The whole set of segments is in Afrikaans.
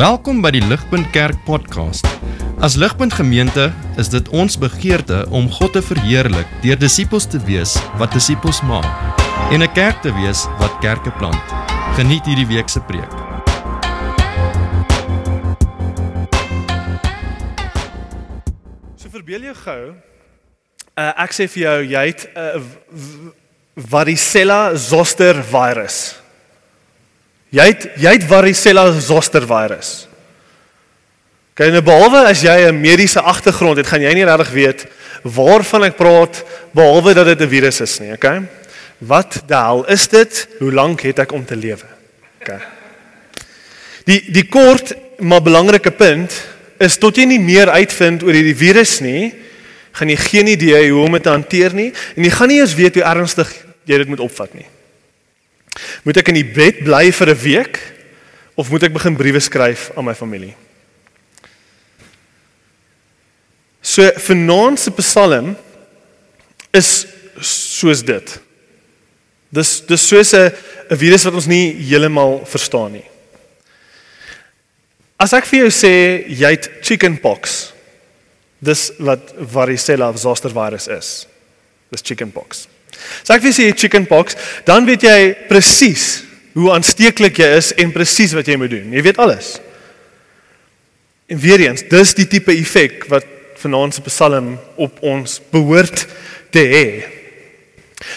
Welkom by die Ligpunt Kerk podcast. As Ligpunt Gemeente is dit ons begeerte om God te verheerlik deur disippels te wees wat disippels maak en 'n kerk te wees wat kerke plant. Geniet hierdie week se preek. So verbeel jou gou, uh, ek sê vir jou jy het 'n uh, varicella zoster virus. Jy het jy het varicella zoster virus. Kyk nou behalwe as jy 'n mediese agtergrond het, gaan jy nie regtig weet waarvan ek praat behalwe dat dit 'n virus is nie, okay? Wat die hel is dit? Hoe lank het ek om te lewe? Okay. Die die kort maar belangrike punt is tot jy nie meer uitvind oor hierdie virus nie, gaan jy geen idee hoe om dit te hanteer nie en jy gaan nie eens weet hoe ernstig jy dit moet opvat nie. Moet ek in die bed bly vir 'n week of moet ek begin briewe skryf aan my familie? So vanaand se Psalm is soos dit. Dis dis soos 'n 'n virus wat ons nie heeltemal verstaan nie. As ek vir jou sê jy het chickenpox, dis wat varicella zoster virus is. Dis chickenpox. As ek vir jou sê chickenpox, dan weet jy presies hoe aansteeklik jy is en presies wat jy moet doen. Jy weet alles. En weer eens, dis die tipe effek wat vanaand se Psalm op ons behoort te hê.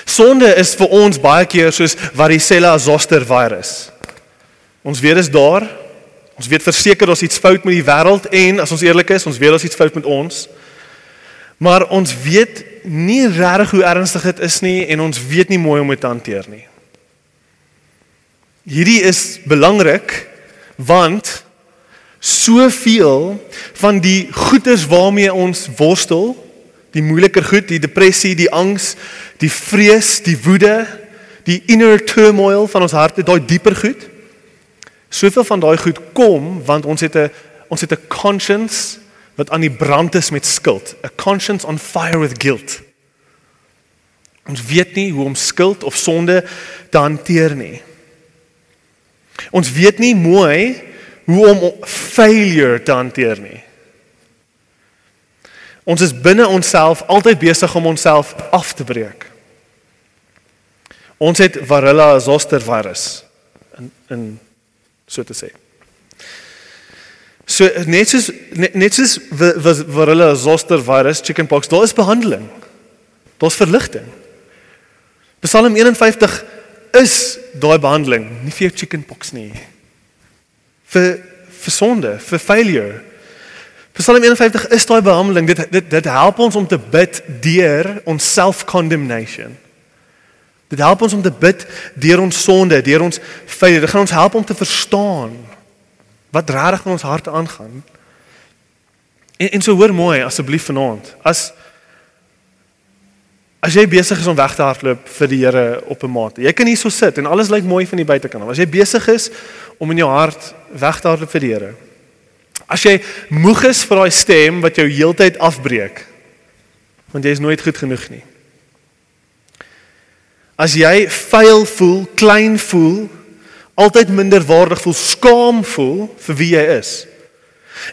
Sonde is vir ons baie keer soos varicella zoster virus. Ons weet dit is daar. Ons weet verseker daar's iets fout met die wêreld en as ons eerlik is, ons weet daar's iets fout met ons. Maar ons weet nie regtig hoe ernstig dit is nie en ons weet nie mooi hoe om dit te hanteer nie. Hierdie is belangrik want soveel van die goeders waarmee ons worstel, die moeiliker goed, die depressie, die angs, die vrees, die woede, die inner turmoil van ons harte, daai dieper goed. Soveel van daai goed kom want ons het 'n ons het 'n conscience wat aan die brand is met skuld, a conscience on fire with guilt. Ons weet nie hoe om skuld of sonde te hanteer nie. Ons weet nie mooi hoe om failure te hanteer nie. Ons is binne onsself altyd besig om onsself af te breek. Ons het varilla zoster virus in in so te sê. So net soos net, net soos varilla zoster virus chickenpox, daar is behandeling. Daar's verligting. Psalm 51 is daai behandeling, nie vir chickenpox nie. Vir vir sonde, vir failure. Psalm 51 is daai behandeling. Dit dit dit help ons om te bid deur ons self-condemnation. Dit help ons om te bid deur ons sonde, deur ons failure. Dit gaan ons help om te verstaan wat regtig in ons harte aangaan. En en so hoor mooi asseblief vanaand. As as jy besig is om weg te hardloop vir die Here op 'n mate. Jy kan hier so sit en alles lyk mooi van die buitekant. As jy besig is om in jou hart weg te hardloop vir die Here. As jy moeg is vir daai stem wat jou heeltyd afbreek. Want jy is nooit goed genoeg nie. As jy vuil voel, klein voel, altyd minder waardig voel, skaam voel vir wie jy is.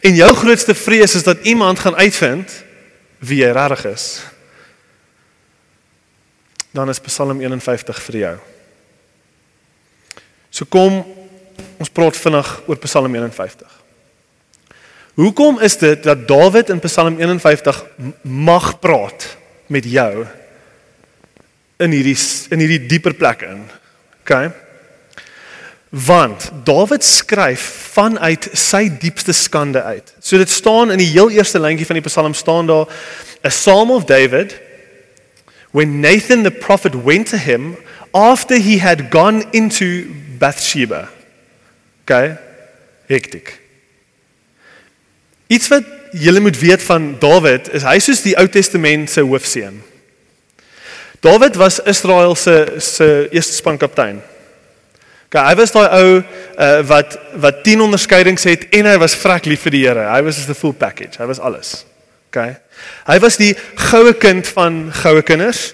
En jou grootste vrees is dat iemand gaan uitvind wie jy regtig is. Dan is Psalm 51 vir jou. So kom ons praat vinnig oor Psalm 51. Hoekom is dit dat Dawid in Psalm 51 mag praat met jou in hierdie in hierdie dieper plek in? OK. Want Dawid skryf vanuit sy diepste skande uit. So dit staan in die heel eerste lyntjie van die Psalm staan daar a psalm of David when Nathan the prophet went to him after he had gone into Bathsheba. OK. Hektiek. Iets wat julle moet weet van Dawid is hy soos die Ou Testament se hoofseun. Dawid was Israel se se eerste spankaptein. Okay, hy was daai ou uh, wat wat 10 onderskeidings het en hy was vrek lief vir die Here. Hy was just the full package. Hy was alles. Okay. Hy was die goue kind van goue kinders.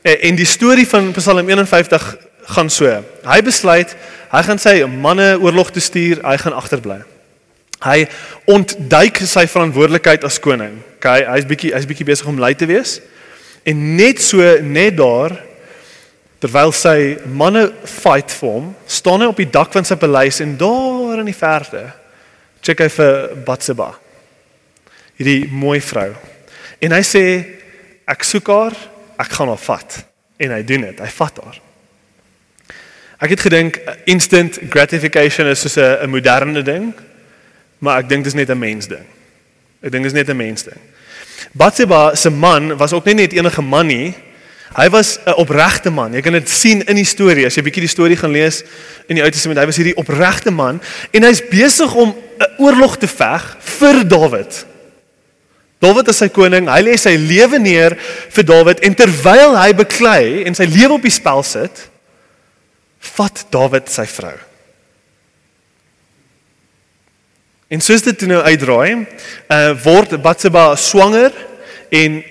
En, en die storie van Psalm 51 gaan so. Hy besluit hy gaan sy manne oorlog toe stuur, hy gaan agterbly. Hy ontduik sy verantwoordelikheid as koning. Okay, hy's bietjie hy's bietjie besig om lui te wees. En net so net daar terwyl sy manne fight vir hom, staan hy op die dak van sy paleis en daar in die verte check hy vir Batseba. Hierdie mooi vrou. En hy sê ek soek haar, ek gaan haar vat. En hy doen dit. Hy vat haar. Ek het gedink instant gratification is soos 'n moderne ding, maar ek dink dit is net 'n mens ding. Ek dink dit is net 'n mens ding. Batseba se man was ook nie net enige man nie. Hy was 'n opregte man. Jy kan dit sien in die storie as jy bietjie die storie gaan lees in die Ou Testament. Hy was hierdie opregte man en hy's besig om 'n oorlog te veg vir Dawid. Dawid is sy koning. Hy lê sy lewe neer vir Dawid en terwyl hy beklei en sy lewe op die spel sit, vat Dawid sy vrou. En soos dit nou uitdraai, uh word Batseba swanger en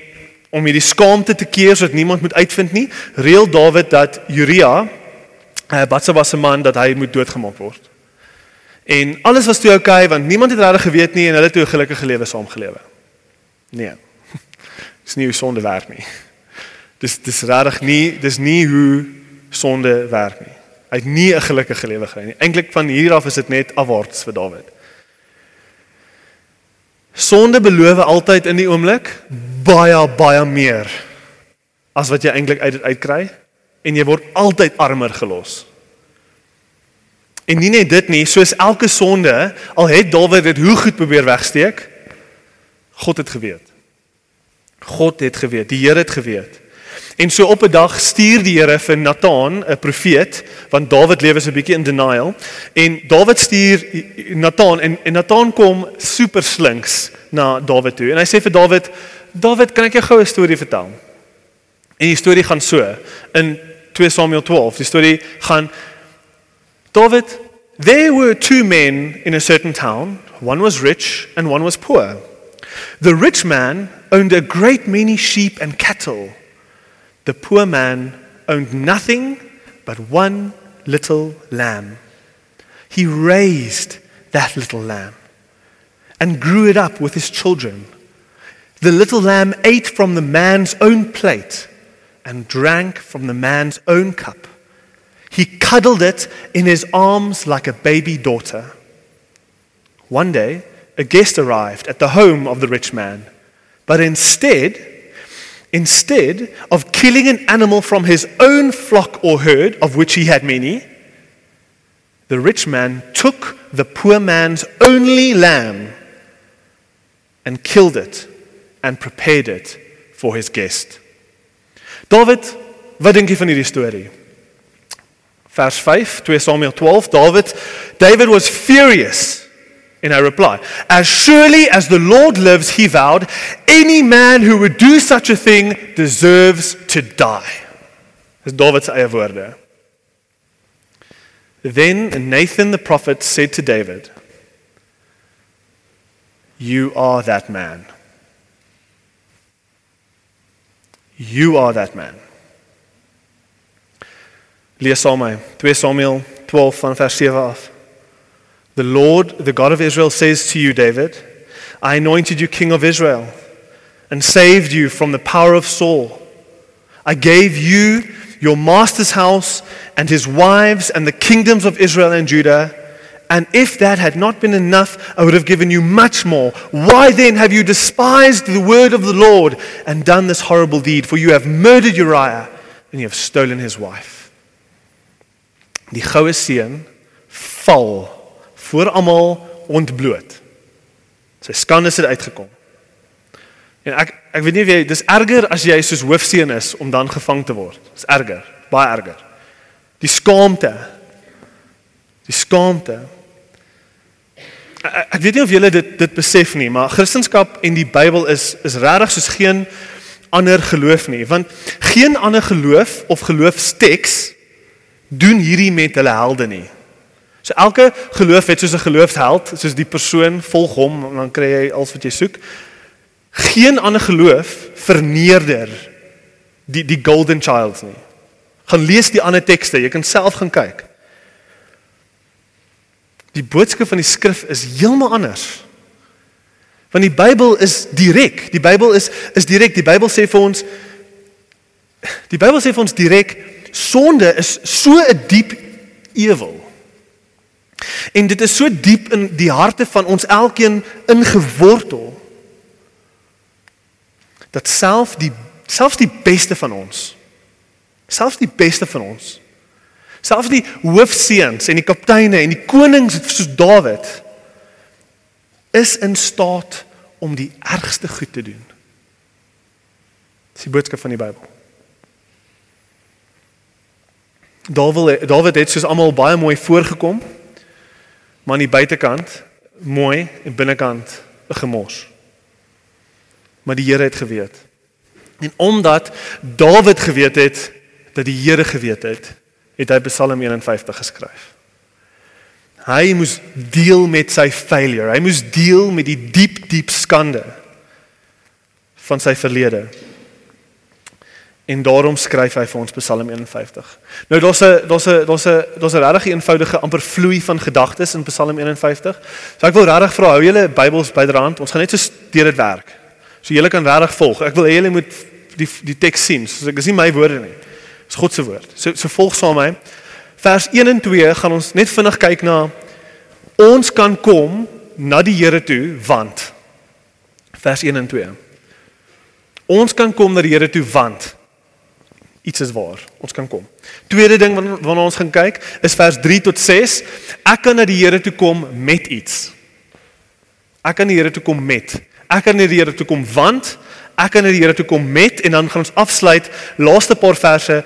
om hierdie skaamte te keer sodat niemand moet uitvind nie, reël Dawid dat Uria, uh Batseba se man, dat hy moet doodgemaak word. En alles was toe oukei okay, want niemand het regtig geweet nie en hulle het toe 'n gelukkige lewe saam gelewe. Nee. Dis nie hoe sonde werk nie. Dis dis regtig nie, dis nie hoe sonde werk nie. Hy het nie 'n gelukkige lewe gekry nie. Eintlik van hier af is dit net afwaarts vir Dawid. Sonde beloof altyd in die oomblik baie baie meer as wat jy eintlik uit dit uitkry en jy word altyd armer gelos. En nie net dit nie, soos elke sonde, al het Dawid dit hoe goed probeer wegsteek, God het geweet. God het geweet, die Here het geweet. En so op 'n dag stuur die Here vir Nathan, 'n profeet, want Dawid lewe so 'n bietjie in denial. En Dawid stuur Nathan en, en Nathan kom super slinks na Dawid toe. En hy sê vir Dawid: "Dawid, kan ek jou gou 'n storie vertel?" En die storie gaan so in 2 Samuel 12. Die storie gaan Dawid, there were two men in a certain town. One was rich and one was poor. The rich man owned a great many sheep and cattle. The poor man owned nothing but one little lamb. He raised that little lamb and grew it up with his children. The little lamb ate from the man's own plate and drank from the man's own cup. He cuddled it in his arms like a baby daughter. One day, a guest arrived at the home of the rich man, but instead, Instead of killing an animal from his own flock or herd, of which he had many, the rich man took the poor man's only lamb and killed it and prepared it for his guest. David, wat dink jy van hierdie storie? Vers 5, 2 Samuel 12, David, David was furious in a reply. As surely as the Lord lives, he vowed, any man who would do such a thing deserves to die. Then Nathan the prophet said to David, You are that man. You are that man. Lees saam my 2 Samuel 12 van vers 7 af. The Lord, the God of Israel, says to you, David, I anointed you king of Israel and saved you from the power of Saul. I gave you your master's house and his wives and the kingdoms of Israel and Judah. And if that had not been enough, I would have given you much more. Why then have you despised the word of the Lord and done this horrible deed? For you have murdered Uriah and you have stolen his wife. Die goue val voor almal ontbloot. Sy skande het uitgekom. En ek ek weet nie of jy dis erger as jy soos hoofseun is om dan gevang te word. Dis erger, baie erger. Die skaamte. Die skaamte. Ek, ek weet nie of julle dit dit besef nie, maar Christendom en die Bybel is is regtig soos geen ander geloof nie, want geen ander geloof of geloofsteks doen hierdie met hulle helde nie. So elke geloof het soos 'n geloofsheld, soos die persoon volg hom en dan kry jy alles wat jy soek. Geen ander geloof verneerder die die golden child nie. Gaan lees die ander tekste, jy kan self gaan kyk. Die boodskap van die skrif is heeltemal anders. Want die Bybel is direk. Die Bybel is is direk. Die Bybel sê vir ons Die Bybel sê vir ons direk sonde is so 'n diep ewel. En dit is so diep in die harte van ons elkeen ingewortel dat self die selfs die beste van ons selfs die beste van ons selfs die hoofseuns en die kapteine en die konings soos Dawid is in staat om die ergste goed te doen. Dis die boodskap van die Bybel. Dawid Dawid het soos almal baie mooi voorgekom, maar aan die buitekant mooi en binnekant 'n gemors. Maar die Here het geweet. En omdat Dawid geweet het dat die Here geweet het, het hy Psalm 51 geskryf. Hy moes deel met sy failure. Hy moes deel met die diep diep skande van sy verlede. En daarom skryf hy vir ons Psalm 51. Nou daar's 'n daar's 'n daar's 'n daar's 'n regtig eenvoudige amper vloei van gedagtes in Psalm 51. So ek wil regtig vra hou julle Bybels byderhand. Ons gaan net so deur dit werk. So julle kan regtig volg. Ek wil hê julle moet die die teks sien. So ek is nie my woorde nie. Dis God se woord. So so volg saam my vers 1 en 2 gaan ons net vinnig kyk na ons kan kom na die Here toe want vers 1 en 2 ons kan kom na die Here toe want iets is waar ons kan kom tweede ding waarna ons gaan kyk is vers 3 tot 6 ek kan na die Here toe kom met iets ek kan na die Here toe kom met ek kan na die Here toe kom want ek kan na die Here toe kom met en dan gaan ons afsluit laaste paar verse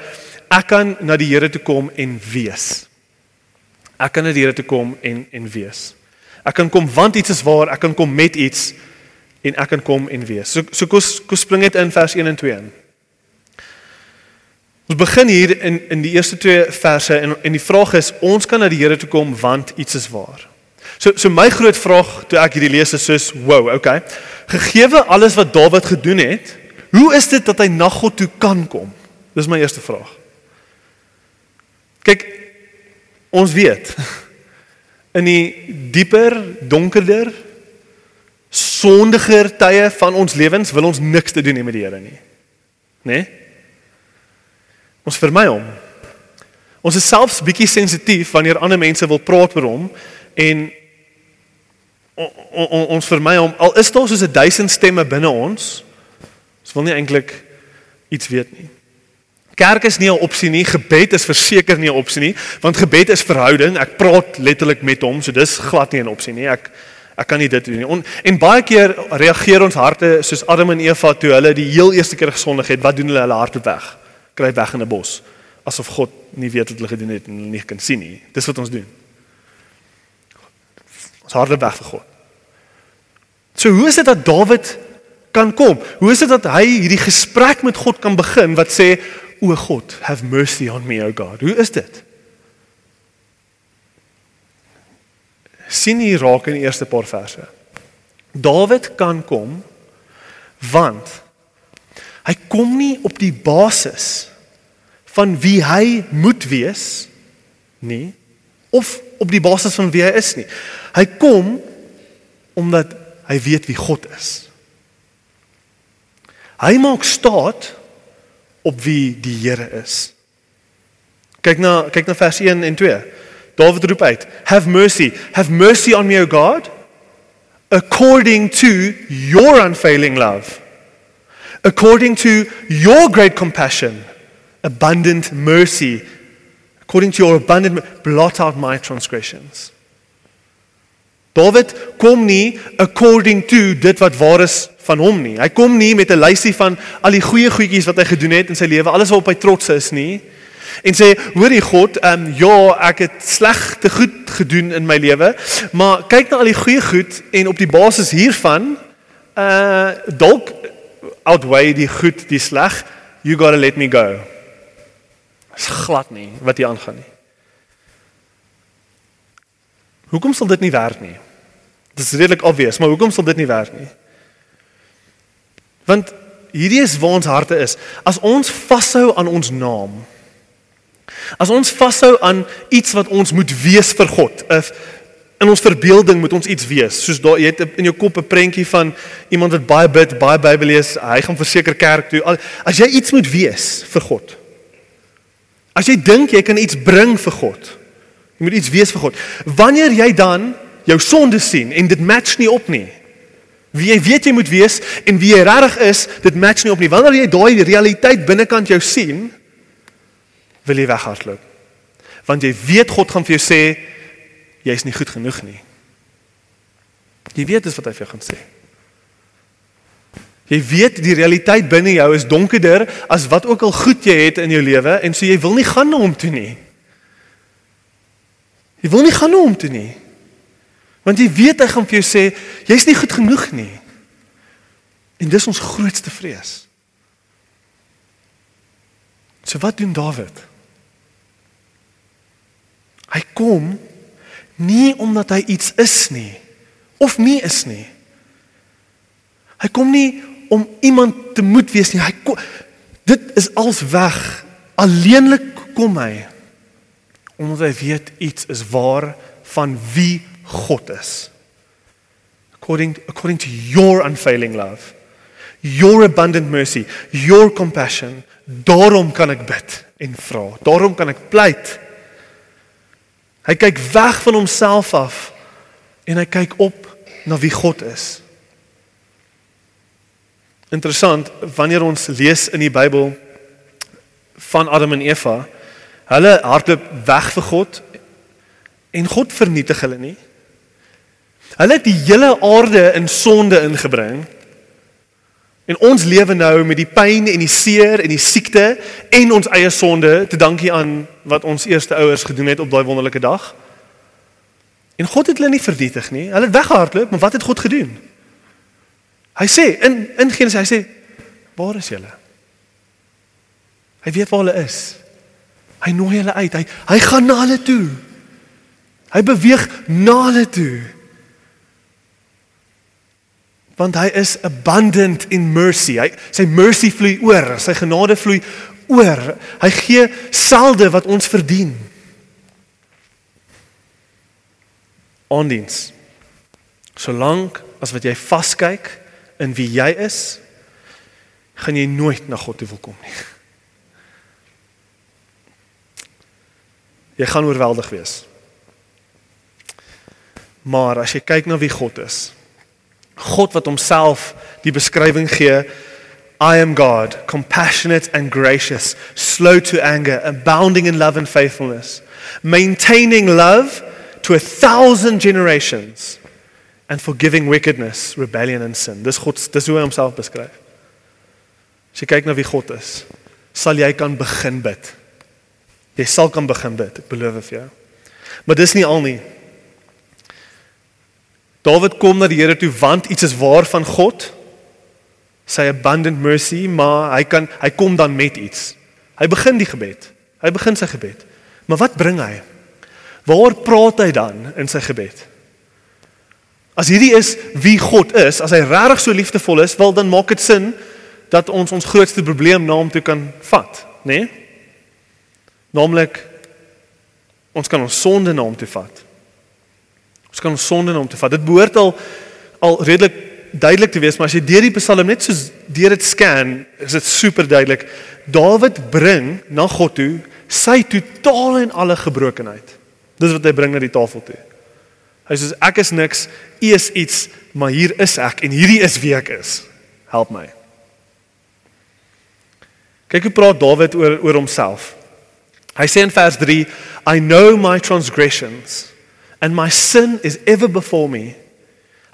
ek kan na die Here toe kom en wees. Ek kan na die Here toe kom en en wees. Ek kan kom want iets is waar, ek kan kom met iets en ek kan kom en wees. So so kom kom spring dit in vers 1 en 2 in. Ons begin hier in in die eerste twee verse en en die vraag is ons kan na die Here toe kom want iets is waar. So so my groot vraag toe ek hierdie lees is soos wow, okay. Gegeewe alles wat Dawid gedoen het, hoe is dit dat hy na God toe kan kom? Dis my eerste vraag. Kyk, ons weet in die dieper, donkerder, sondiger tye van ons lewens wil ons niks te doen hê met die Here nie. Né? Nee? Ons vermy hom. Ons is selfs bietjie sensitief wanneer ander mense wil praat oor hom en on, on, ons vermy hom al is daar soos 'n duisend stemme binne ons. Ons wil nie eintlik iets weet nie. Kerk is nie 'n opsie nie, gebed is verseker nie 'n opsie nie, want gebed is verhouding. Ek praat letterlik met hom, so dis glad nie 'n opsie nie. Ek ek kan nie dit doen nie. On, en baie keer reageer ons harte soos Adam en Eva toe hulle die heel eerste keer gesondig het. Wat doen hulle? Hulle harte weg. Kry weg in 'n bos. Asof God nie weet wat hulle gedoen het en hulle nie kan sien nie. Dis wat ons doen. Ons harte weg vir God. So hoe is dit dat Dawid kan kom? Hoe is dit dat hy hierdie gesprek met God kan begin wat sê O God, have mercy on me, O God. Hoe is dit? sien hier raak in die eerste paar verse. Dawid kan kom want hy kom nie op die basis van wie hy moet wees nie of op die basis van wie hy is nie. Hy kom omdat hy weet wie God is. Hy maak staat op wie die Here is. Kyk na kyk na vers 1 en 2. Dawid roep uit: "Have mercy, have mercy on me, O God, according to your unfailing love, according to your great compassion, abundant mercy, according to your abundant blot out my transgressions." Dawid kom nie according to dit wat waar is van hom nie. Hy kom nie met 'n lysie van al die goeie goedjies wat hy gedoen het in sy lewe, alles waarop hy trots is nie. En sê, hoorie God, ehm um, ja, ek het slegte goed gedoen in my lewe, maar kyk na al die goeie goed en op die basis hiervan uh dalk outweigh die goed die sleg, you got to let me go. Dis glad nie wat hier aangaan nie. Hoekom sal dit nie werk nie? Dit is redelik obvious, maar hoekom sal dit nie werk nie? Want hierdie is waar ons harte is. As ons vashou aan ons naam. As ons vashou aan iets wat ons moet wees vir God, 'n In ons verbeelding moet ons iets wees. Soos daar jy het in jou kop 'n prentjie van iemand wat baie bid, baie Bybel lees, hy gaan verseker kerk toe. As jy iets moet wees vir God. As jy dink jy kan iets bring vir God. Jy moet iets wees vir God. Wanneer jy dan jou sonde sien en dit match nie op nie. Wie jy weet jy moet wees en wie jy regtig is, dit match nie op nie. Wanneer jy daai realiteit binnekant jou sien, wil jy weghardloop. Want jy weet God gaan vir jou sê jy's nie goed genoeg nie. Jy weet dis wat hy vir jou gaan sê. Jy weet die realiteit binne jou is donkerder as wat ook al goed jy het in jou lewe en so jy wil nie gaan na hom toe nie. Jy wil nie gaan na hom toe nie. Want jy weet hy gaan vir jou sê jy's nie goed genoeg nie. En dis ons grootste vrees. So wat doen Dawid? Hy kom nie omdat hy iets is nie of nie is nie. Hy kom nie om iemand te moet wees nie. Hy kom, dit is als weg. Alleenlik kom hy omdat hy weet iets is waar van wie God is. According according to your unfailing love, your abundant mercy, your compassion, daarom kan ek bid en vra. Daarom kan ek pleit. Hy kyk weg van homself af en hy kyk op na wie God is. Interessant, wanneer ons lees in die Bybel van Adam en Eva, hulle hardloop weg vir God en God vernietig hulle nie. Hulle het die hele aarde in sonde ingebring. En ons lewe nou met die pyn en die seer en die siekte en ons eie sonde te dankie aan wat ons eerste ouers gedoen het op daai wonderlike dag. En God het hulle nie vernietig nie. Hulle het weggehardloop, maar wat het God gedoen? Hy sê in in Genesis hy sê waar is julle? Hy weet waar hulle is. Hy nooi hulle uit. Hy hy gaan na hulle toe. Hy beweeg na hulle toe want hy is abundant in mercy. Hy sy mercy vloei oor, sy genade vloei oor. Hy gee selde wat ons verdien. Ondiens. Solank as wat jy vaskyk in wie jy is, gaan jy nooit na God toe wil kom nie. Jy gaan oorweldig wees. Maar as jy kyk na wie God is, God wat homself die beskrywing gee I am God, compassionate and gracious, slow to anger, abounding in love and faithfulness, maintaining love to a thousand generations and forgiving wickedness, rebellion and sin. Dis God, dis hoe hy homself beskryf. As jy kyk na wie God is, sal jy kan begin bid. Jy sal kan begin bid, ek beloof vir jou. Maar dis nie al nie. Dawid kom na die Here toe want iets is waar van God. Sy abundant mercy, maar hy kan hy kom dan met iets. Hy begin die gebed. Hy begin sy gebed. Maar wat bring hy? Waar praat hy dan in sy gebed? As hierdie is wie God is, as hy regtig so liefdevol is, wel dan maak dit sin dat ons ons grootste probleem na hom toe kan vat, né? Nee? Naamlik ons kan ons sonde na hom toe vat. Ons kan ons sonde na hom toe vat. Dit behoort al al redelik duidelik te wees, maar as jy deur die Psalm net so deur dit scan, is dit super duidelik. Dawid bring na God toe sy totale en alle gebrokenheid. Dis wat hy bring na die tafel toe. Hy sê ek is niks, u is iets, maar hier is ek en hierdie is wie ek is. Help my. Kyk hoe praat Dawid oor oor homself. Hy sê in vers 3, I know my transgressions and my sin is ever before me.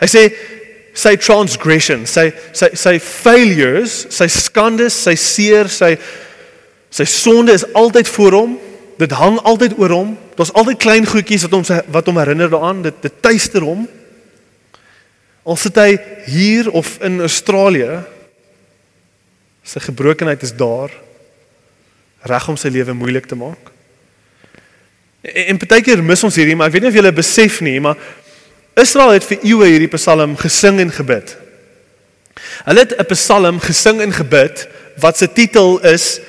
Hy sê sy transgression, sy sy sy failures, sy skandes, sy seer, sy sy sonde is altyd voor hom. Dit hang altyd oor hom. Daar's altyd klein goedjies wat hom wat hom herinner daaraan. Dit dit tuister hom. Al sit hy hier of in Australië, sy gebrokenheid is daar reg om sy lewe moeilik te maak. En, en partykeer mis ons hierdie, maar ek weet nie of julle besef nie, maar Israel het vir eeue hierdie Psalm gesing en gebid. Hulle het 'n Psalm gesing en gebid wat se titel is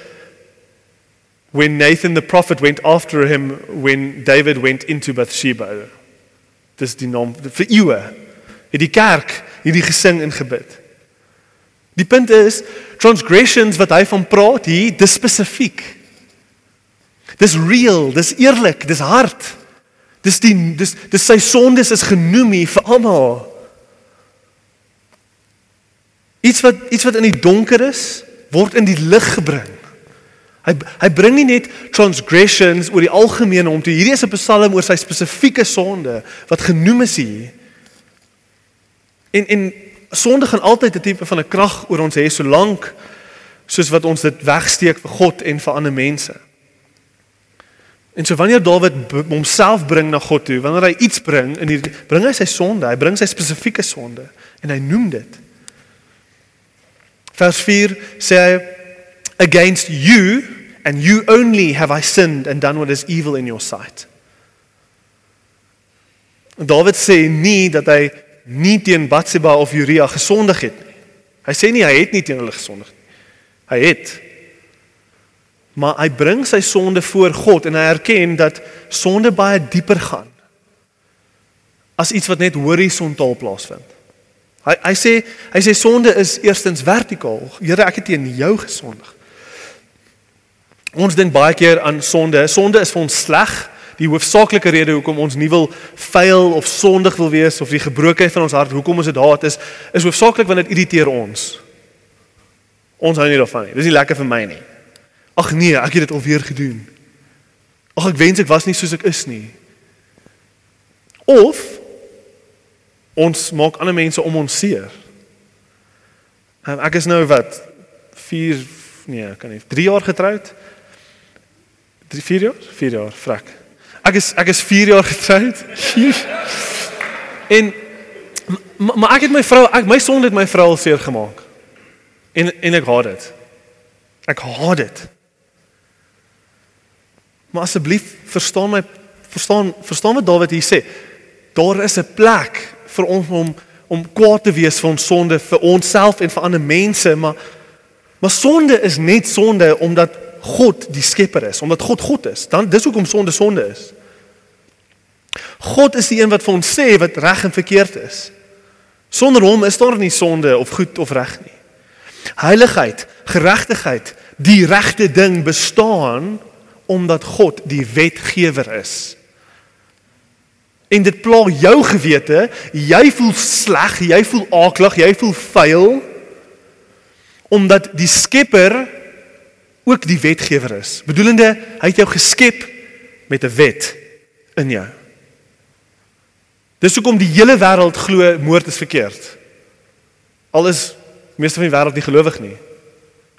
When Nathan the prophet went after him when David went into Bathsheba. Dis die naam vir eeue. Het die kerk hierdie gesing en gebid. Die punt is transgressions wat hy van praat hier, dis spesifiek. Dis real, dis eerlik, dis hard. Dis die dis dis sy sondes is genoem hier vir almal. Iets wat iets wat in die donker is, word in die lig gebring. Hy hy bring nie net transgressions oor die algemeen om te hierdie is 'n psalm oor sy spesifieke sonde wat genoem is hier. En en sonde gaan altyd 'n tipe van 'n krag oor ons hê solank soos wat ons dit wegsteek vir God en vir ander mense. En so wanneer Dawid homself bring na God toe, wanneer hy iets bring in die bring hy sy sonde, hy bring sy spesifieke sonde en hy noem dit. Vers 4 sê hy against you and you only have I sinned and done what is evil in your sight. Dawid sê nie dat hy nie teen Batsheba of Uria gesondig het nie. Hy sê nie hy het nie teen hulle gesondig nie. Hy het. Maar hy bring sy sonde voor God en hy erken dat sonde baie dieper gaan as iets wat net horisontaal plaasvind. Hy hy sê hy sê sonde is eerstens vertikaal. Here, ek het teen jou gesondig. Ons dink baie keer aan sonde. Sonde is vir ons sleg die hoofsaaklike rede hoekom ons nie wil fail of sondig wil wees of die gebrokenheid van ons hart hoekom ons dit haat is is hoofsaaklik want dit irriteer ons. Ons hou nie daarvan nie. Dis nie lekker vir my nie. Ag nee, ek het dit alweer gedoen. Ag ek wens ek was nie soos ek is nie. Of ons maak ander mense om ons seer. Um, ek is nou wat 4 nee, kan nie 3 jaar getroud. 3 4 jaar? 4 jaar, vrek. Ek is ek is 4 jaar getroud. en maar, maar ek het my vrou, ek my sonde het my vrou al seer gemaak. En en ek haat dit. Ek haat dit. Maar asseblief verstaan my verstaan verstaan wat Dawid hier sê. Daar is 'n plek vir ons om om kwaad te wees vir ons sonde vir onsself en vir ander mense, maar maar sonde is net sonde omdat God die skepper is, omdat God God is. Dan dis hoekom sonde sonde is. God is die een wat vir ons sê wat reg en verkeerd is. Sonder hom is daar nie sonde of goed of reg nie. Heiligheid, geregtigheid, die regte ding bestaan omdat God die wetgewer is. En dit pla jou gewete, jy voel sleg, jy voel aaklig, jy voel vuil omdat die Skepper ook die wetgewer is. Bedoelende, hy het jou geskep met 'n wet in jou. Dis hoekom die hele wêreld glo moord is verkeerd. Al is meeste van die wêreld nie gelowig nie.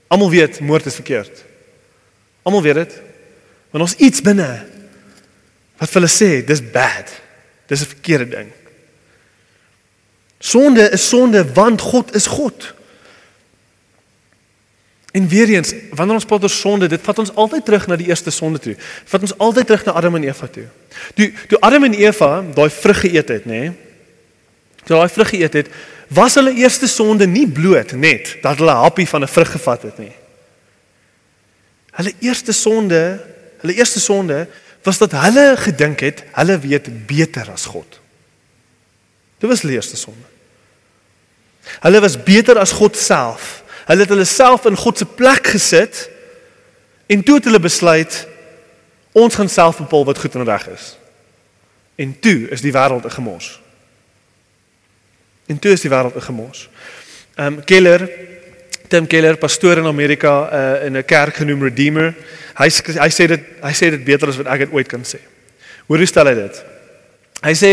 Almal weet moord is verkeerd. Almal weet dit. Want ons iets binne wat hulle sê dis bad. Dis 'n verkeerde ding. Sonde is sonde want God is God. En weer eens, wanneer ons praat oor sonde, dit vat ons altyd terug na die eerste sonde toe. Vat ons altyd terug na Adam en Eva toe. Toe toe Adam en Eva daai vrug geëet het, nê? Nee, toe daai vrug geëet het, was hulle eerste sonde nie bloot net dat hulle happie van 'n vrug gevat het nie. Hulle eerste sonde, hulle eerste sonde was dat hulle gedink het hulle weet beter as God. Dit was hulle eerste sonde. Hulle was beter as God self. Hulle het hulle self in God se plek gesit en toe het hulle besluit ons gaan self bepaal wat goed en reg is. En toe is die wêreld 'n gemors. En toe is die wêreld 'n gemors. Ehm um, Keller Tim Keller, pastoor in Amerika uh, in 'n kerk genoem Redeemer. Hy hy sê dit hy sê dit beter as wat ek dit ooit kan sê. Hoe stel hy dit? Hy sê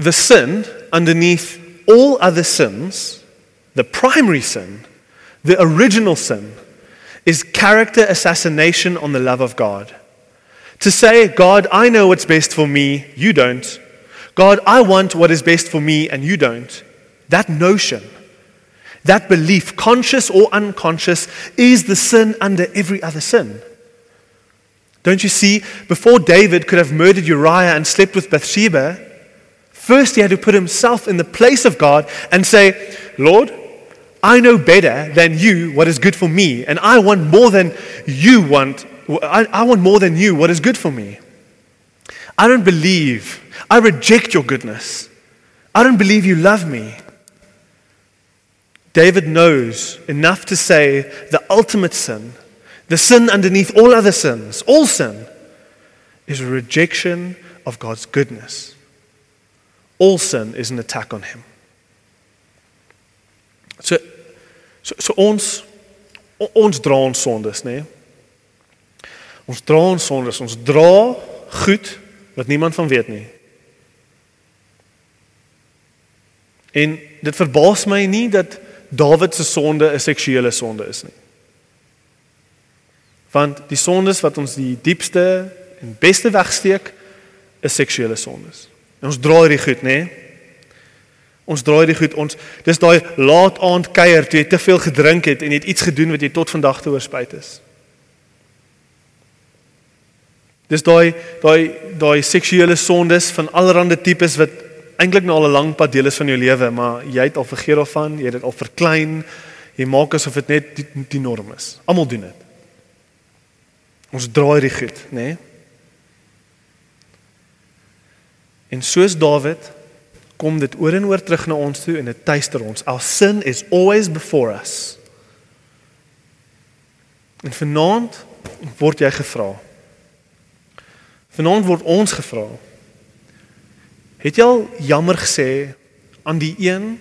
the sin underneath all other sins, the primary sin The original sin is character assassination on the love of God. To say, God, I know what's best for me, you don't. God, I want what is best for me, and you don't. That notion, that belief, conscious or unconscious, is the sin under every other sin. Don't you see? Before David could have murdered Uriah and slept with Bathsheba, first he had to put himself in the place of God and say, Lord, I know better than you what is good for me, and I want more than you want. I, I want more than you what is good for me. I don't believe. I reject your goodness. I don't believe you love me. David knows enough to say the ultimate sin, the sin underneath all other sins, all sin, is a rejection of God's goodness. All sin is an attack on him. So so, so ons ons dra ons sondes, nê? Nee? Ons dra ons sondes, ons dra goed wat niemand van weet nie. En dit verbaas my nie dat Dawid se sonde 'n seksuele sonde is nie. Want die sondes wat ons die diepste en beste wegsteek is seksuele sondes. En ons dra hierdie goed, nê? Ons dra hierdie goed ons dis daai laat aand kuier toe jy te veel gedrink het en jy het iets gedoen wat jy tot vandag te oorspyt is. Dis daai daai daai seksuele sondes van allerlei tipes wat eintlik nou al 'n lang pad deel is van jou lewe, maar jy het al vergeet daarvan, jy het dit al verklein. Jy maak asof dit net die, die norm is. Almal doen dit. Ons draai dit goed, nê? Nee? En soos Dawid kom dit oor en oor terug na ons toe en dit tuister ons. Our sin is always before us. En vanaand word jy gevra. Vanaand word ons gevra. Het jy al jammer gesê aan die een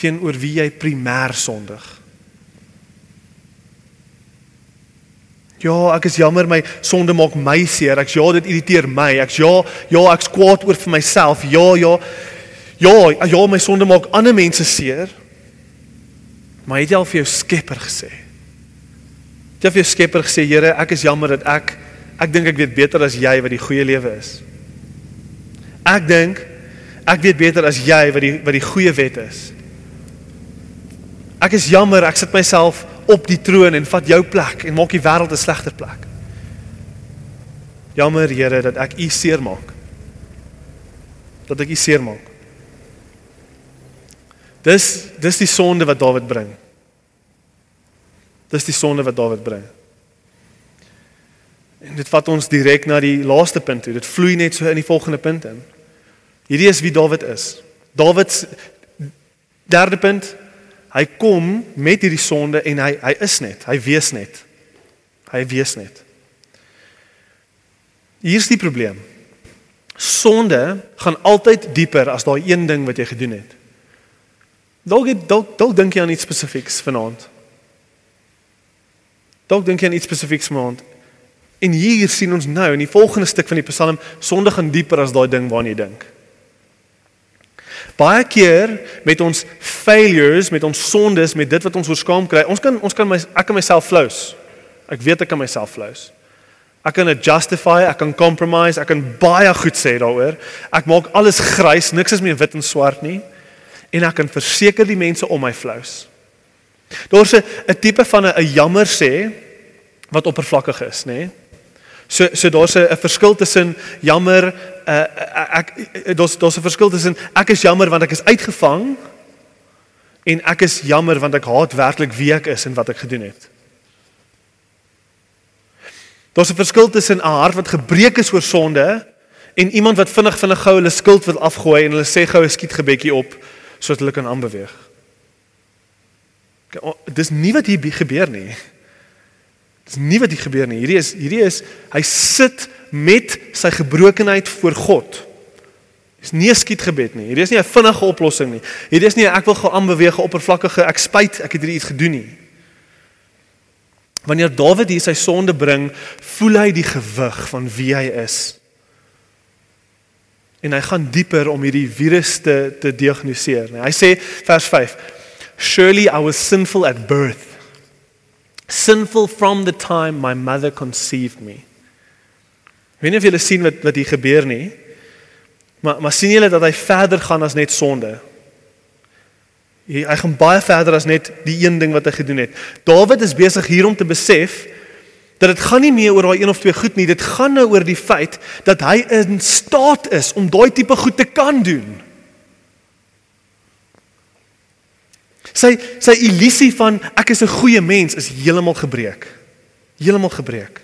teenoor wie jy primêr sondig? Ja, ek is jammer my sonde maak my seer. Ek ja, dit irriteer my. Ek ja, ja, ek's kwaad oor vir myself. Ja, ja. Ja, ja, my sonde maak ander mense seer. Maar het jy al vir jou Skepper gesê? Het jy vir jou Skepper gesê, Here, ek is jammer dat ek ek dink ek weet beter as jy wat die goeie lewe is. Ek dink ek weet beter as jy wat die wat die goeie wet is. Ek is jammer, ek sit myself op die troon en vat jou plek en maak die wêreld 'n slegter plek. Jammer Here dat ek u seer maak. Dat ek u seer maak. Dis dis die sonde wat Dawid bring. Dis die sonde wat Dawid bring. En dit vat ons direk na die laaste punt toe. Dit vloei net so in die volgende punt in. Hierdie is wie Dawid is. Dawid se derde punt, hy kom met hierdie sonde en hy hy is net, hy wees net. Hy wees net. Hier is die probleem. Sonde gaan altyd dieper as daai een ding wat jy gedoen het. Dalk dalk dalk dink jy aan iets spesifieks vanaand. Dalk dink jy aan iets spesifieks vanaand. En hier sien ons nou in die volgende stuk van die Psalm, sonde gaan dieper as daai ding waarna jy dink. Baie keer met ons failures, met ons sondes, met dit wat ons oorskaam kry, ons kan ons kan my ek kan myself flous. Ek weet ek kan myself flous. Ek kan dit justify, ek kan compromise, ek kan baie goed sê daaroor. Ek maak alles grys, niks is meer wit en swart nie. En ek kan verseker die mense om my flous. Daar's 'n tipe van 'n jammer sê wat oppervlakkig is, nê? So so daar's 'n verskil tussen jammer uh, ek daar's daar's 'n verskil tussen ek is jammer want ek is uitgevang en ek is jammer want ek haat werklik wie ek is en wat ek gedoen het. Daar's 'n verskil tussen 'n hart wat gebreek is oor sonde en iemand wat vinnig vinnig gou hulle skuld wil afgooi en hulle sê gou 'n skietgebedjie op sodat hulle kan aanbeweeg. Dis nie wat hier gebeur nie. Dis nie wat hier gebeur nie. Hierdie is hierdie is hy sit met sy gebrokenheid voor God. Dis nie 'n skietgebed nie. Hierdie is nie 'n vinnige oplossing nie. Hierdie is nie ek wil gou aanbeweeg oppervlakkige ek spyt ek het hierdie iets gedoen nie. Wanneer Dawid hier sy sonde bring, voel hy die gewig van wie hy is. En hy gaan dieper om hierdie virus te te diagnoseer. Hy sê vers 5: Surely I was sinful at birth sinful from the time my mother conceived me. Weet nie of julle sien wat wat hier gebeur nie. Maar maar sien julle dat hy verder gaan as net sonde. Hy, hy gaan baie verder as net die een ding wat hy gedoen het. Dawid is besig hier om te besef dat dit gaan nie meer oor daai een of twee goed nie, dit gaan nou oor die feit dat hy in staat is om daai tipe goed te kan doen. Sy sy illusie van ek is 'n goeie mens is heeltemal gebreek. Heeltemal gebreek.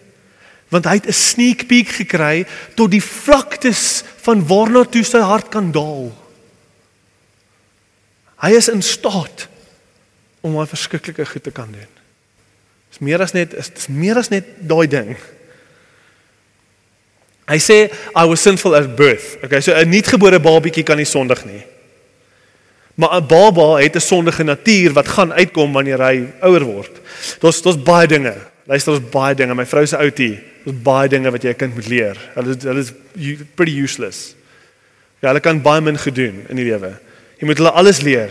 Want hy het 'n sneak peek gekry tot die vlaktes van waarna toe sy hart kan daal. Hy is in staat om daai verskriklike goed te kan doen. Dis meer as net is meer as net daai ding. Hy sê I was sinful at birth. Okay, so 'n nuutgebore babietjie kan nie sondig nie. Maar 'n baba het 'n sondige natuur wat gaan uitkom wanneer hy ouer word. Daar's daar's baie dinge. Luister, daar's baie dinge. My vrou se outie, daar's baie dinge wat jy 'n kind moet leer. Hulle hulle is pretty useless. Ja, hulle kan baie min gedoen in die lewe. Jy moet hulle alles leer.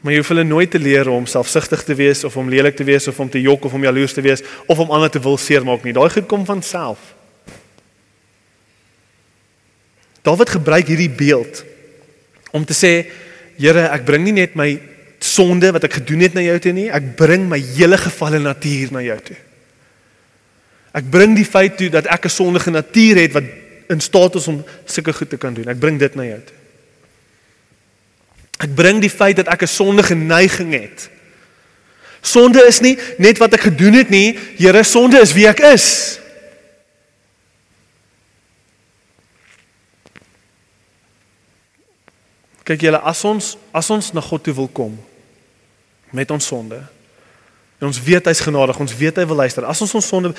Maar jy hoef hulle nooit te leer om selfsugtig te wees of om lelik te wees of om te jok of om jaloers te wees of om ander te wil seermaak nie. Daai goed kom van self. Dawid gebruik hierdie beeld om te sê Here, ek bring nie net my sonde wat ek gedoen het na jou toe nie, ek bring my hele gefalle natuur na jou toe. Ek bring die feit toe dat ek 'n sondige natuur het wat in staat is om sulke goed te kan doen. Ek bring dit na jou toe. Ek bring die feit dat ek 'n sondige neiging het. Sonde is nie net wat ek gedoen het nie, Here, sonde is wie ek is. Kyk julle, as ons as ons na God toe wil kom met ons sonde. En ons weet hy's genadig, ons weet hy wil luister. As ons ons sonde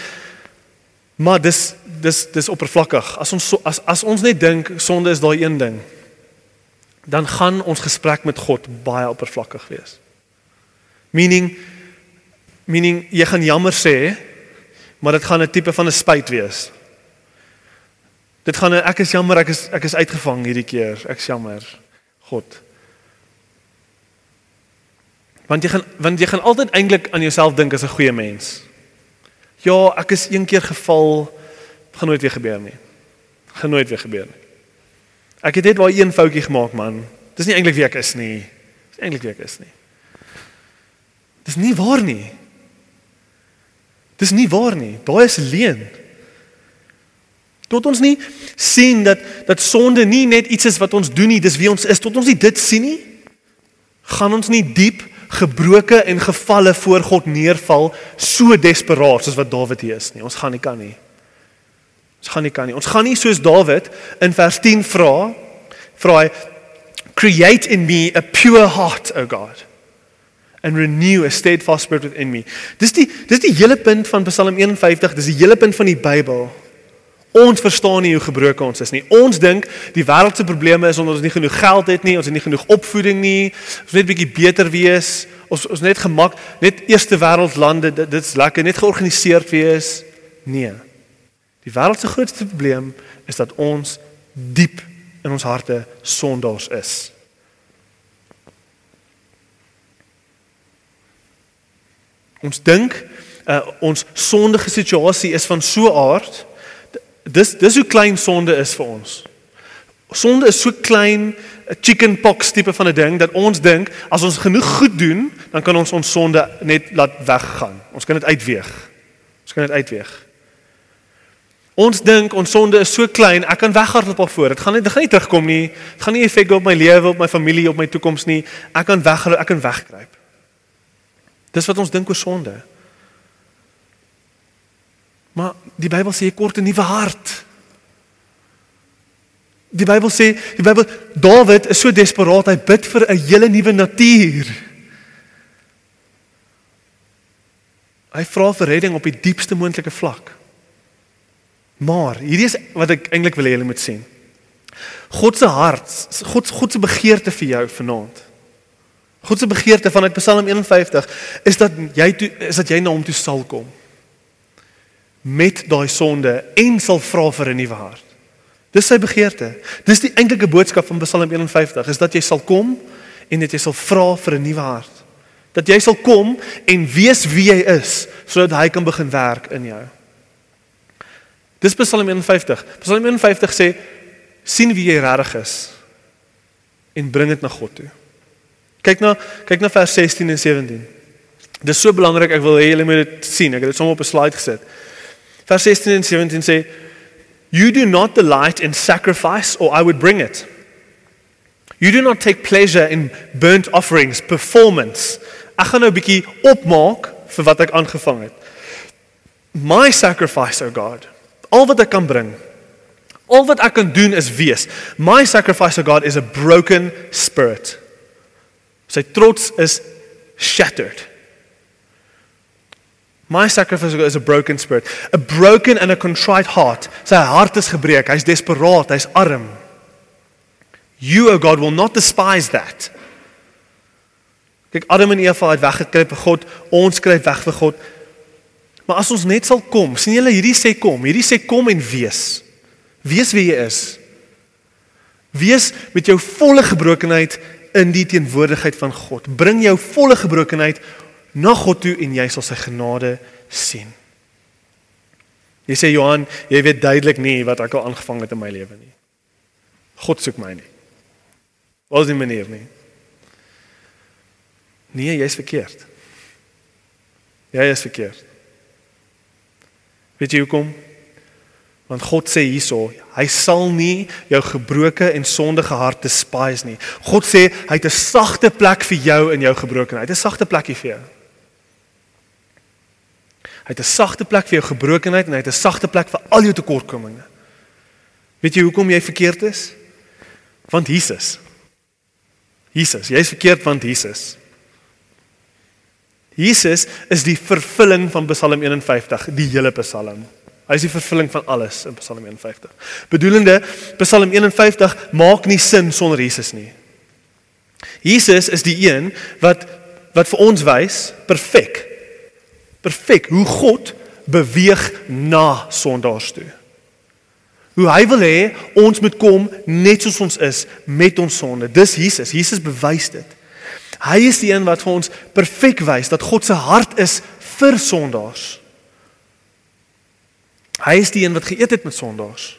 maar dis dis dis oppervlakkig. As ons so, as as ons net dink sonde is daai een ding, dan gaan ons gesprek met God baie oppervlakkig wees. Meaning meaning jy gaan jammer sê, maar dit gaan 'n tipe van 'n spyt wees. Dit gaan 'n ek is jammer, ek is ek is uitgevang hierdie keer. Ek is jammer. God. Want jy gaan want jy gaan altyd eintlik aan jouself dink as 'n goeie mens. Ja, ek is een keer geval, gaan nooit weer gebeur nie. Gaan nooit weer gebeur nie. Ek het net daai een foutjie gemaak, man. Dis nie eintlik wie ek is nie. Dis eintlik wie ek is nie. Dis nie waar nie. Dis nie waar nie. Daai is leuen. Tot ons nie sien dat dat sonde nie net iets is wat ons doen nie, dis wie ons is. Tot ons nie dit sien nie, gaan ons nie diep gebroke en gevalle voor God neerval so desperaat soos wat Dawid hier is nie. Ons gaan nie kan nie. Ons gaan nie kan nie. Ons gaan nie soos Dawid in vers 10 vra, vra hy create in me a pure heart, O God and renew a steadfast spirit within me. Dis die dis die hele punt van Psalm 51, dis die hele punt van die Bybel. Ons verstaan nie hoe gebroken ons is nie. Ons dink die wêreld se probleme is omdat ons nie genoeg geld het nie, ons het nie genoeg opvoeding nie, ons net bietjie beter wees, ons ons net gemak, net eerste wêreld lande, dit dit's lekker, net georganiseerd wees. Nee. Die wêreld se grootste probleem is dat ons diep in ons harte sondaars is. Ons dink uh, ons sondige situasie is van so 'n aard dis dis hoe klein sonde is vir ons. Sonde is so klein, 'n chicken pox tipe van 'n ding dat ons dink as ons genoeg goed doen, dan kan ons ons sonde net laat weggaan. Ons kan dit uitweeg. Ons kan dit uitweeg. Ons dink ons sonde is so klein, ek kan weghardloop op voor. Dit gaan nie dit gaan nie terugkom nie. Dit gaan nie effek op my lewe, op my familie, op my toekoms nie. Ek kan weghardloop, ek kan wegkruip. Dis wat ons dink oor sonde. Maar die Bybel sê jy kort 'n nuwe hart. Die Bybel sê, die Bybel Dawid is so desperaat, hy bid vir 'n hele nuwe natuur. Hy vra vir redding op die diepste moontlike vlak. Maar hierdie is wat ek eintlik wil hê julle moet sien. God se hart, God God se begeerte vir jou vanaand. God se begeerte vanuit Psalm 51 is dat jy toe, is dat jy na hom toe sal kom met daai sonde en sal vra vir 'n nuwe hart. Dis sy begeerte. Dis die eintlike boodskap van Psalm 51 is dat jy sal kom en dat jy sal vra vir 'n nuwe hart. Dat jy sal kom en weet wie jy is sodat hy kan begin werk in jou. Dis Psalm 51. Psalm 51 sê sien wie jy regtig is en bring dit na God toe. Kyk na kyk na vers 16 en 17. Dis so belangrik, ek wil hê julle moet dit sien. Ek het dit sommer op 'n slide gesit. Vers 16 en 17 sê You do not delight in sacrifice or I would bring it. You do not take pleasure in burnt offerings, performance. Ek gaan nou 'n bietjie opmaak vir wat ek aangevang het. My sacrifice, O God, al wat ek kan bring, al wat ek kan doen is wees. My sacrifice, O God, is a broken spirit. Sy trots is shattered. My sacrifice is a broken spirit, a broken and a contrite heart. Sy hart is gebreek, hy's desperaat, hy's arm. You, O God, will not despise that. Kyk, Adam en Eva het weggekruip vir God, ons kruip weg vir God. Maar as ons net sal kom, sien julle hierdie sê kom, hierdie sê kom en wees. Wees wie jy is. Wees met jou volle gebrokenheid in die teenwoordigheid van God. Bring jou volle gebrokenheid na God toe en jy sal sy genade sien. Jy sê Johan, jy weet duidelik nie wat ek al aangevang het in my lewe nie. God soek my nie. Wat is die manier nie? Nee, jy's verkeerd. Jy is verkeerd. Weet jy hoekom? Want God sê hierso, hy sal nie jou gebroke en sondige hart despise nie. God sê hy het 'n sagte plek vir jou in jou gebrokenheid. Hy het 'n sagte plekkie vir jou. Hy het 'n sagte plek vir jou gebrokenheid en hy het 'n sagte plek vir al jou tekortkominge. Weet jy hoekom jy verkeerd is? Want Jesus. Jesus, jy's verkeerd want Jesus. Jesus is die vervulling van Psalm 51, die hele Psalm. Hy is die vervulling van alles in Psalm 51. Bedoelende Psalm 51 maak nie sin sonder Jesus nie. Jesus is die een wat wat vir ons wys perfek perfek hoe God beweeg na sondaars toe. Hoe hy wil hê ons moet kom net soos ons is met ons sonde. Dis Jesus. Jesus bewys dit. Hy is die een wat vir ons perfek wys dat God se hart is vir sondaars. Hy is die een wat geëet het met sondaars.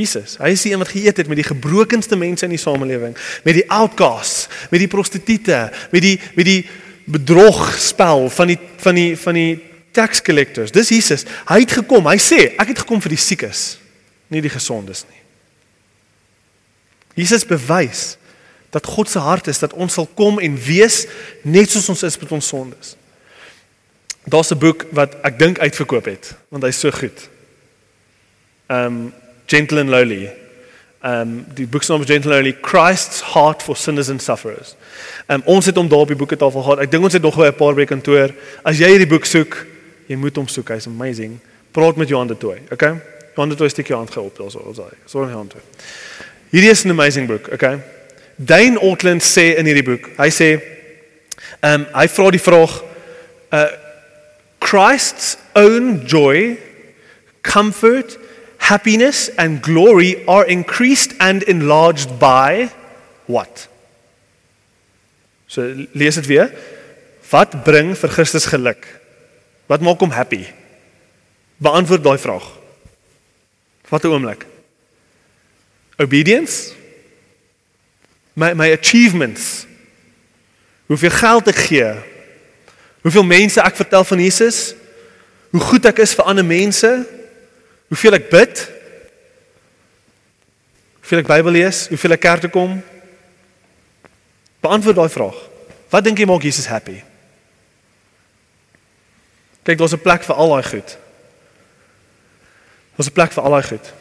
Jesus, hy is die een wat geëet het met die gebrokenste mense in die samelewing, met die outcasts, met die prostituie, met die met die bedrogspel van die van die van die tax collectors. Dis Jesus. Hy het gekom. Hy sê, ek het gekom vir die siekes, nie die gesondes nie. Jesus bewys dat God se hart is dat ons sal kom en wees net soos ons is met ons sondes. Daar's 'n boek wat ek dink uitverkoop het, want hy's so goed. Um Gentle and Lowly. Um die boek se naam is Lowly: Christ's Heart for Sinners and Sufferers. Um, ons het hom daar op die boeketafel gehad. Ek dink ons het nog 'n paar by kantoor. As jy hierdie boek soek, jy moet hom soek. Hy's amazing. Praat met Johan de Tooi, okay? Johan de Tooi steek jou hand geop daarso, ons daai. So 'n hand. Hierdie is 'n amazing boek, okay? Dane Ortland sê in hierdie boek, hy sê ehm um, hy vra die vraag uh Christ's own joy, comfort, happiness and glory are increased and enlarged by what? So lees dit weer. Wat bring vir Christus geluk? Wat maak hom happy? Beantwoord daai vraag. Wat 'n oomblik. Obedience? My my achievements. Hoeveel geld ek gee? Hoeveel mense ek vertel van Jesus? Hoe goed ek is vir ander mense? Hoeveel ek bid? Hoeveel ek Bybel lees? Hoeveel ek kerk toe kom? Beantwoord daai vraag. Wat dink jy maak Jesus happy? Kyk, daar's 'n plek vir al daai goed. Daar's 'n plek vir al daai goed.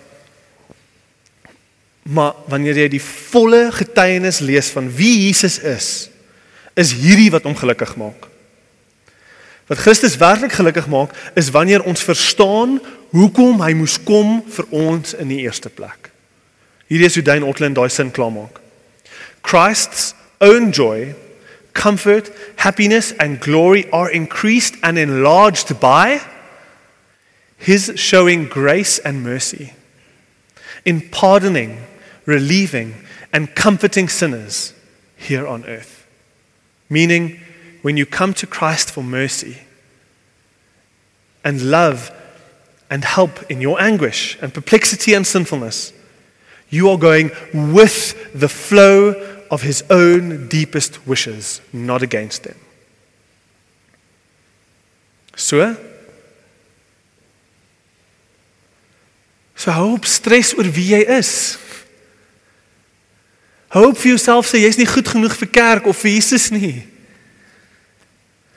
Maar wanneer jy die volle getuienis lees van wie Jesus is, is hierdie wat hom gelukkig maak. Wat Christus werklik gelukkig maak, is wanneer ons verstaan hoekom hy moes kom vir ons in die eerste plek. Hierdie is hoe Dane Otland daai sin klaarmaak. Christ's own joy, comfort, happiness, and glory are increased and enlarged by His showing grace and mercy in pardoning, relieving, and comforting sinners here on earth. Meaning, when you come to Christ for mercy and love and help in your anguish and perplexity and sinfulness, you are going with the flow of his own deepest wishes, not against them. So So hou op stres oor wie jy is. Hou op vir jouself sê jy's nie goed genoeg vir kerk of vir Jesus nie.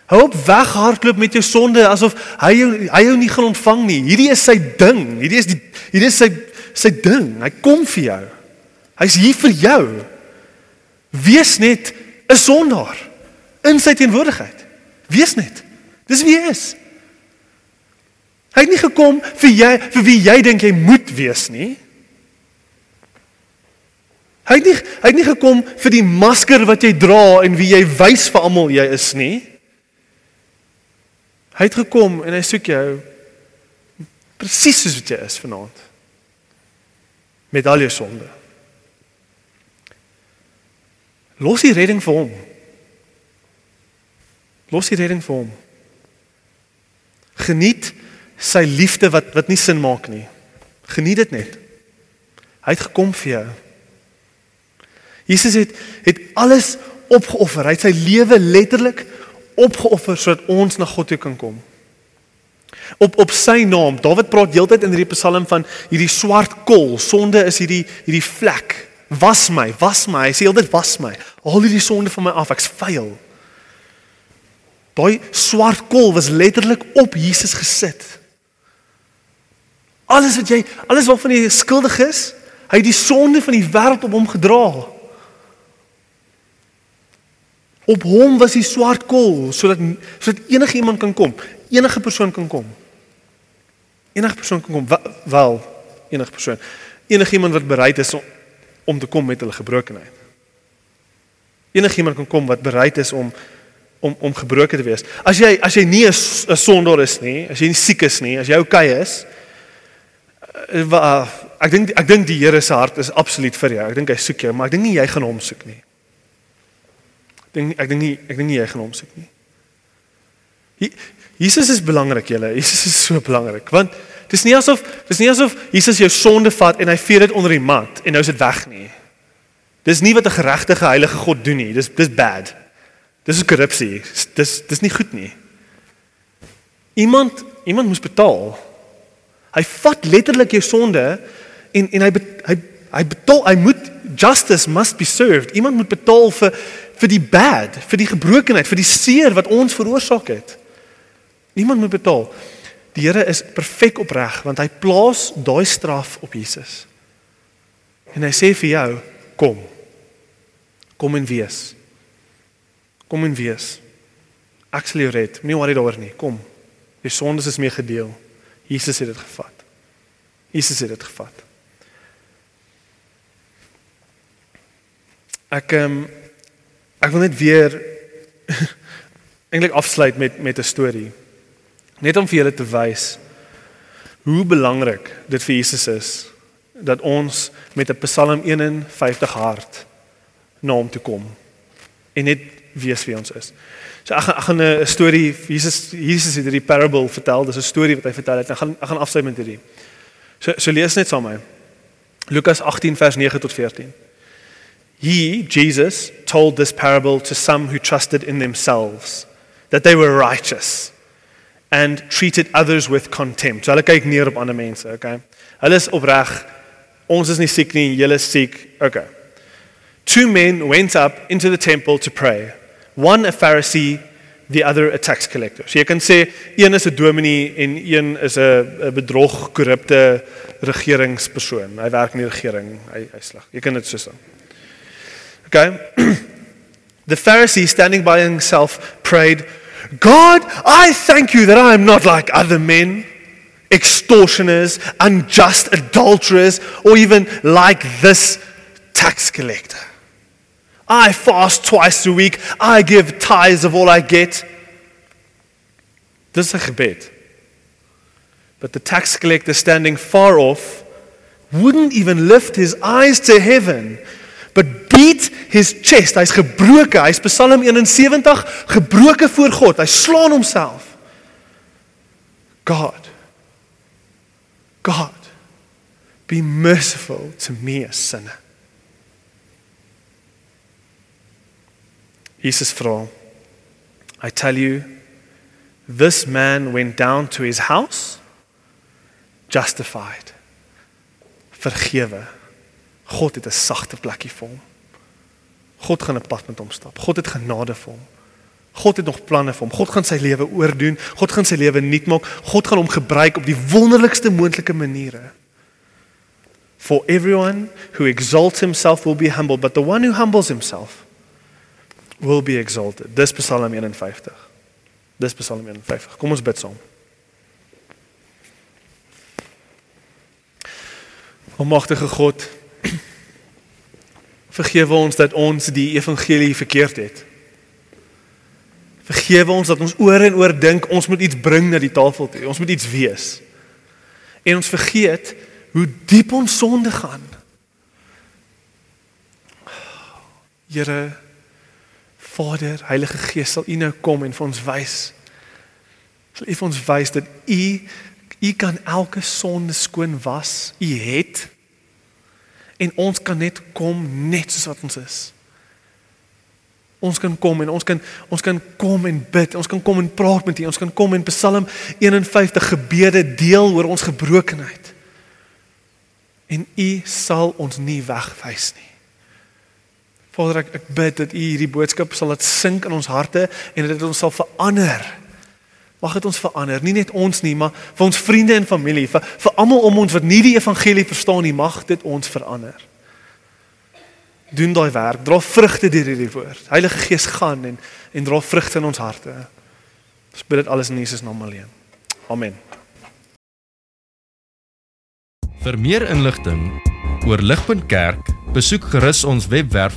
Hou op weghardloop met jou sonde asof hy jou hy jou nie gaan ontvang nie. Hierdie is sy ding. Hierdie is die hierdie is sy sy ding. Hy kom vir jou. Hy's hier vir jou. Wees net 'n sondaar in sy teenwoordigheid. Wees net. Dis wie hy is. Hy het nie gekom vir jy vir wie jy dink jy moet wees nie. Hy het nie hy het nie gekom vir die masker wat jy dra en wie jy wys vir almal jy is nie. Hy het gekom en hy soek jou presies soos wat jy is vanaand. Met al jou sonde. Los die redding vir hom. Los die redding vir hom. Geniet sy liefde wat wat nie sin maak nie. Geniet dit net. Hy het gekom vir jou. Jesus het het alles opgeoffer. Hy het sy lewe letterlik opgeoffer sodat ons na God toe kan kom. Op op sy naam. Dawid praat heeltyd in hierdie Psalm van hierdie swart kol. Sonde is hierdie hierdie vlek. Was my, was my. Hy sê heeltyd was my. Haal hierdie sonde van my af. Ek's vuil. Daai swart kol was letterlik op Jesus gesit. Alles wat jy, alles waarvan jy skuldig is, hy het die sonde van die wêreld op hom gedra. Op hom was die swart kol sodat sodat enige iemand kan kom, enige persoon kan kom. Enige persoon kan kom, wel, enige persoon. Enige iemand wat bereid is om, om te kom met hulle gebrokenheid. Enige iemand kan kom wat bereid is om om om gebroken te wees. As jy as jy nie 'n sondaar is nie, as jy nie siek is nie, as jy oukei okay is, uh, ek dink ek dink die Here se hart is absoluut vir jou. Ek dink hy soek jou, maar ek dink nie jy gaan hom soek nie dink ek dink nie ek dink nie jy gaan hom soek nie. Jesus is belangrik julle. Jesus is so belangrik want dis nie asof dis nie asof Jesus jou sonde vat en hy vee dit onder die mat en nou is dit weg nie. Dis nie wat 'n geregtige heilige God doen nie. Dis dis bad. Dis is korrupsie. Dis dis nie goed nie. Iemand iemand moes betaal. Hy vat letterlik jou sonde en en hy hy hy betaal hy moet justice must be served. Iemand moet betaal vir vir die bad, vir die gebrokenheid, vir die seer wat ons veroorsaak het. Niemand moet betaal. Die Here is perfek opreg want hy plaas daai straf op Jesus. En hy sê vir jou, kom. Kom en wees. Kom en wees. Ek sal jou red. Moenie worry daaroor nie. Kom. Die sondes is mee gedeel. Jesus het dit gevat. Jesus het dit gevat. Ek ehm um, Ek wil net weer eintlik afsluit met met 'n storie. Net om vir julle te wys hoe belangrik dit vir Jesus is dat ons met 'n Psalm 51 hart na hom toe kom en net weet wie ons is. So ek ek gaan 'n storie Jesus Jesus het hierdie parable vertel. Dis 'n storie wat hy vertel het. Ek gaan ek gaan afsluit met hierdie. So so lees net saam met my. Lukas 18 vers 9 tot 14. He, Jesus, told this parable to some who trusted in themselves, that they were righteous and treated others with contempt. So hulle kyk neer op ander mense, okay? Hulle is opreg. Ons is nie siek nie, julle is siek. Okay. Two men went up into the temple to pray. One a Pharisee, the other a tax collector. So jy kan sê een is 'n dominee en een is 'n bedrog, korrupte regeringspersoon. Hy werk in die regering. Hy hy sleg. Jy kan dit so sê. Okay? the Pharisee, standing by himself, prayed, God, I thank you that I am not like other men, extortioners, unjust adulterers, or even like this tax collector. I fast twice a week. I give tithes of all I get. This is a gebed. But the tax collector standing far off wouldn't even lift his eyes to heaven, but beat his chest. Hy's gebroken. Hy's Psalm 71 gebroken voor God. Hy slaan homself. God. God. Be merciful to me a sinner. Jesus vra I tell you this man went down to his house justified vergewe God het 'n sagte plekkie vir hom. God gaan 'n pad met hom stap. God het genade vir hom. God het nog planne vir hom. God gaan sy lewe oordoen. God gaan sy lewe nuut maak. God gaan hom gebruik op die wonderlikste moontlike maniere. For everyone who exalts himself will be humbled, but the one who humbles himself will be exalted. Dis Psalm 51. Dis Psalm 51. Kom ons bid saam. Almagtige God, vergewe ons dat ons die evangelie verkeerd het. Vergewe ons dat ons oor en oor dink ons moet iets bring na die tafel toe. Ons moet iets wees. En ons vergeet hoe diep ons sonde gaan. Here Vader, Heilige Gees, sal U nou kom en vir ons wys. Sal U vir ons wys dat U U kan elke sonde skoon was. U het en ons kan net kom net soos wat ons is. Ons kan kom en ons kan ons kan kom en bid. Ons kan kom en praat met U. Ons kan kom en Psalm 51 gebede deel oor ons gebrokenheid. En U sal ons nie wegwys nie. Vader ek, ek bid dat U hierdie boodskap sal laat sink in ons harte en dat dit ons sal verander. Mag dit ons verander, nie net ons nie, maar vir ons vriende en familie, vir vir almal om ons wat nie die evangelie verstaan nie, mag dit ons verander. Doen daai werk, dra vrugte deur hierdie woord. Heilige Gees gaan en en dra vrugte in ons harte. Ons bid dit alles in Jesus naam alleen. Amen. Vir meer inligting oor Ligpunt Kerk, besoek gerus ons webwerf